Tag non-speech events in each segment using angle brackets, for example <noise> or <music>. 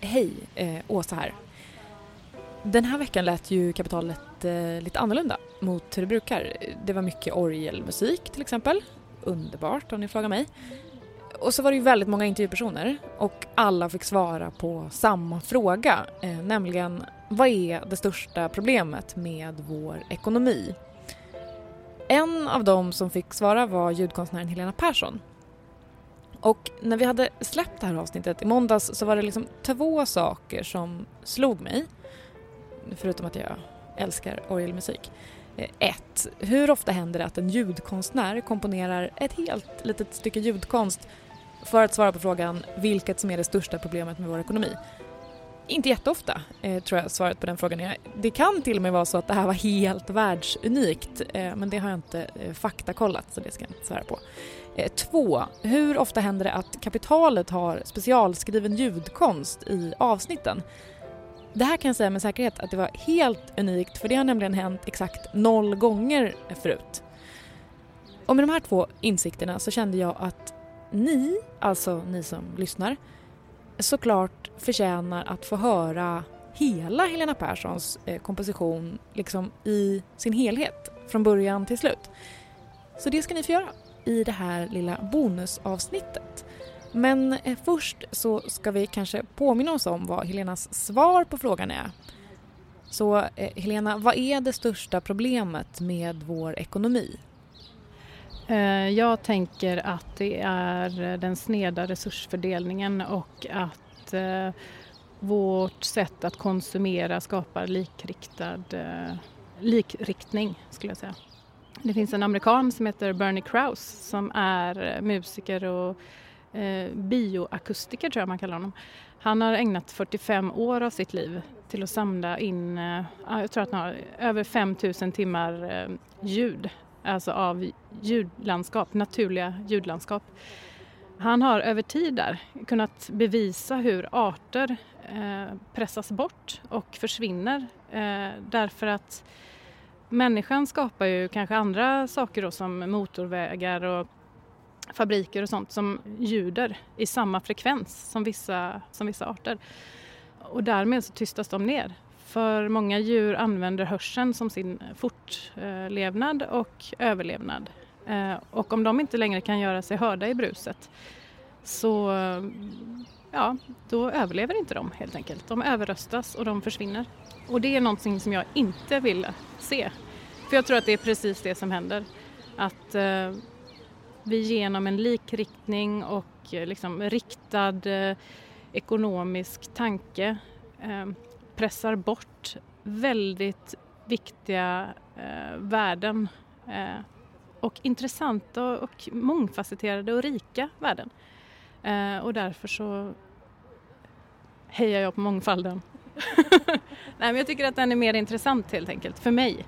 Hej, eh, Åsa här. Den här veckan lät ju kapitalet eh, lite annorlunda mot hur det brukar. Det var mycket orgelmusik till exempel. Underbart om ni frågar mig. Och så var det ju väldigt många intervjupersoner och alla fick svara på samma fråga, eh, nämligen vad är det största problemet med vår ekonomi? En av dem som fick svara var ljudkonstnären Helena Persson. Och när vi hade släppt det här avsnittet i måndags så var det liksom två saker som slog mig. Förutom att jag älskar orgelmusik. Eh, ett, hur ofta händer det att en ljudkonstnär komponerar ett helt litet stycke ljudkonst för att svara på frågan vilket som är det största problemet med vår ekonomi? Inte jätteofta, eh, tror jag svaret på den frågan är. Det kan till och med vara så att det här var helt världsunikt, eh, men det har jag inte eh, faktakollat så det ska jag inte svära på. Eh, två, hur ofta händer det att kapitalet har specialskriven ljudkonst i avsnitten? Det här kan jag säga med säkerhet att det var helt unikt för det har nämligen hänt exakt noll gånger förut. Och med de här två insikterna så kände jag att ni, alltså ni som lyssnar, såklart förtjänar att få höra hela Helena Perssons eh, komposition liksom i sin helhet, från början till slut. Så det ska ni få göra i det här lilla bonusavsnittet. Men eh, först så ska vi kanske påminna oss om vad Helenas svar på frågan är. Så eh, Helena, vad är det största problemet med vår ekonomi? Eh, jag tänker att det är den sneda resursfördelningen och att eh, vårt sätt att konsumera skapar likriktad, eh, likriktning skulle jag säga. Det finns en amerikan som heter Bernie Krause som är musiker och bioakustiker tror jag man kallar honom. Han har ägnat 45 år av sitt liv till att samla in, jag tror att han har över 5000 timmar ljud alltså av ljudlandskap, naturliga ljudlandskap. Han har över tid där kunnat bevisa hur arter eh, pressas bort och försvinner eh, därför att människan skapar ju kanske andra saker då, som motorvägar och fabriker och sånt som ljuder i samma frekvens som vissa, som vissa arter. Och därmed så tystas de ner för många djur använder hörseln som sin fortlevnad och överlevnad. Eh, och om de inte längre kan göra sig hörda i bruset så ja, då överlever inte de helt enkelt. De överröstas och de försvinner. Och det är någonting som jag inte vill se. För jag tror att det är precis det som händer. Att eh, vi genom en likriktning och eh, liksom riktad eh, ekonomisk tanke eh, pressar bort väldigt viktiga eh, värden eh, och intressanta och mångfacetterade och rika värden. Eh, och därför så hejar jag på mångfalden. <laughs> Nej, men jag tycker att den är mer intressant helt enkelt, för mig.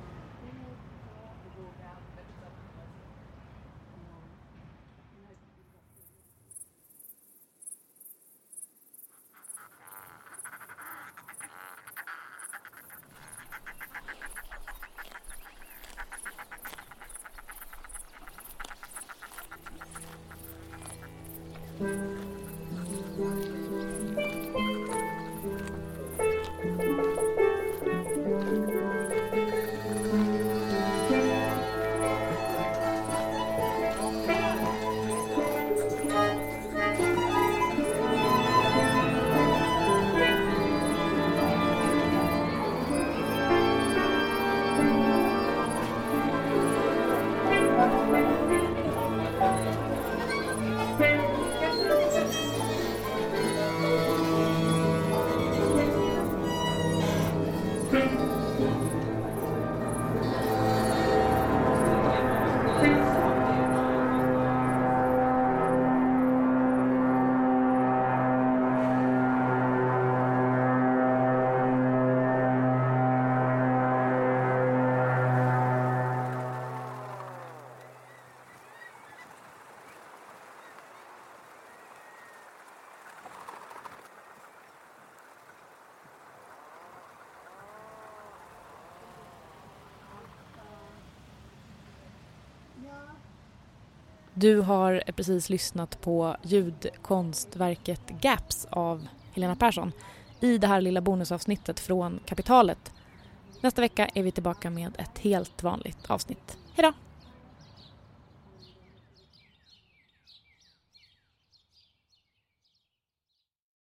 Du har precis lyssnat på ljudkonstverket Gaps av Helena Persson i det här lilla bonusavsnittet från Kapitalet. Nästa vecka är vi tillbaka med ett helt vanligt avsnitt. Hejdå!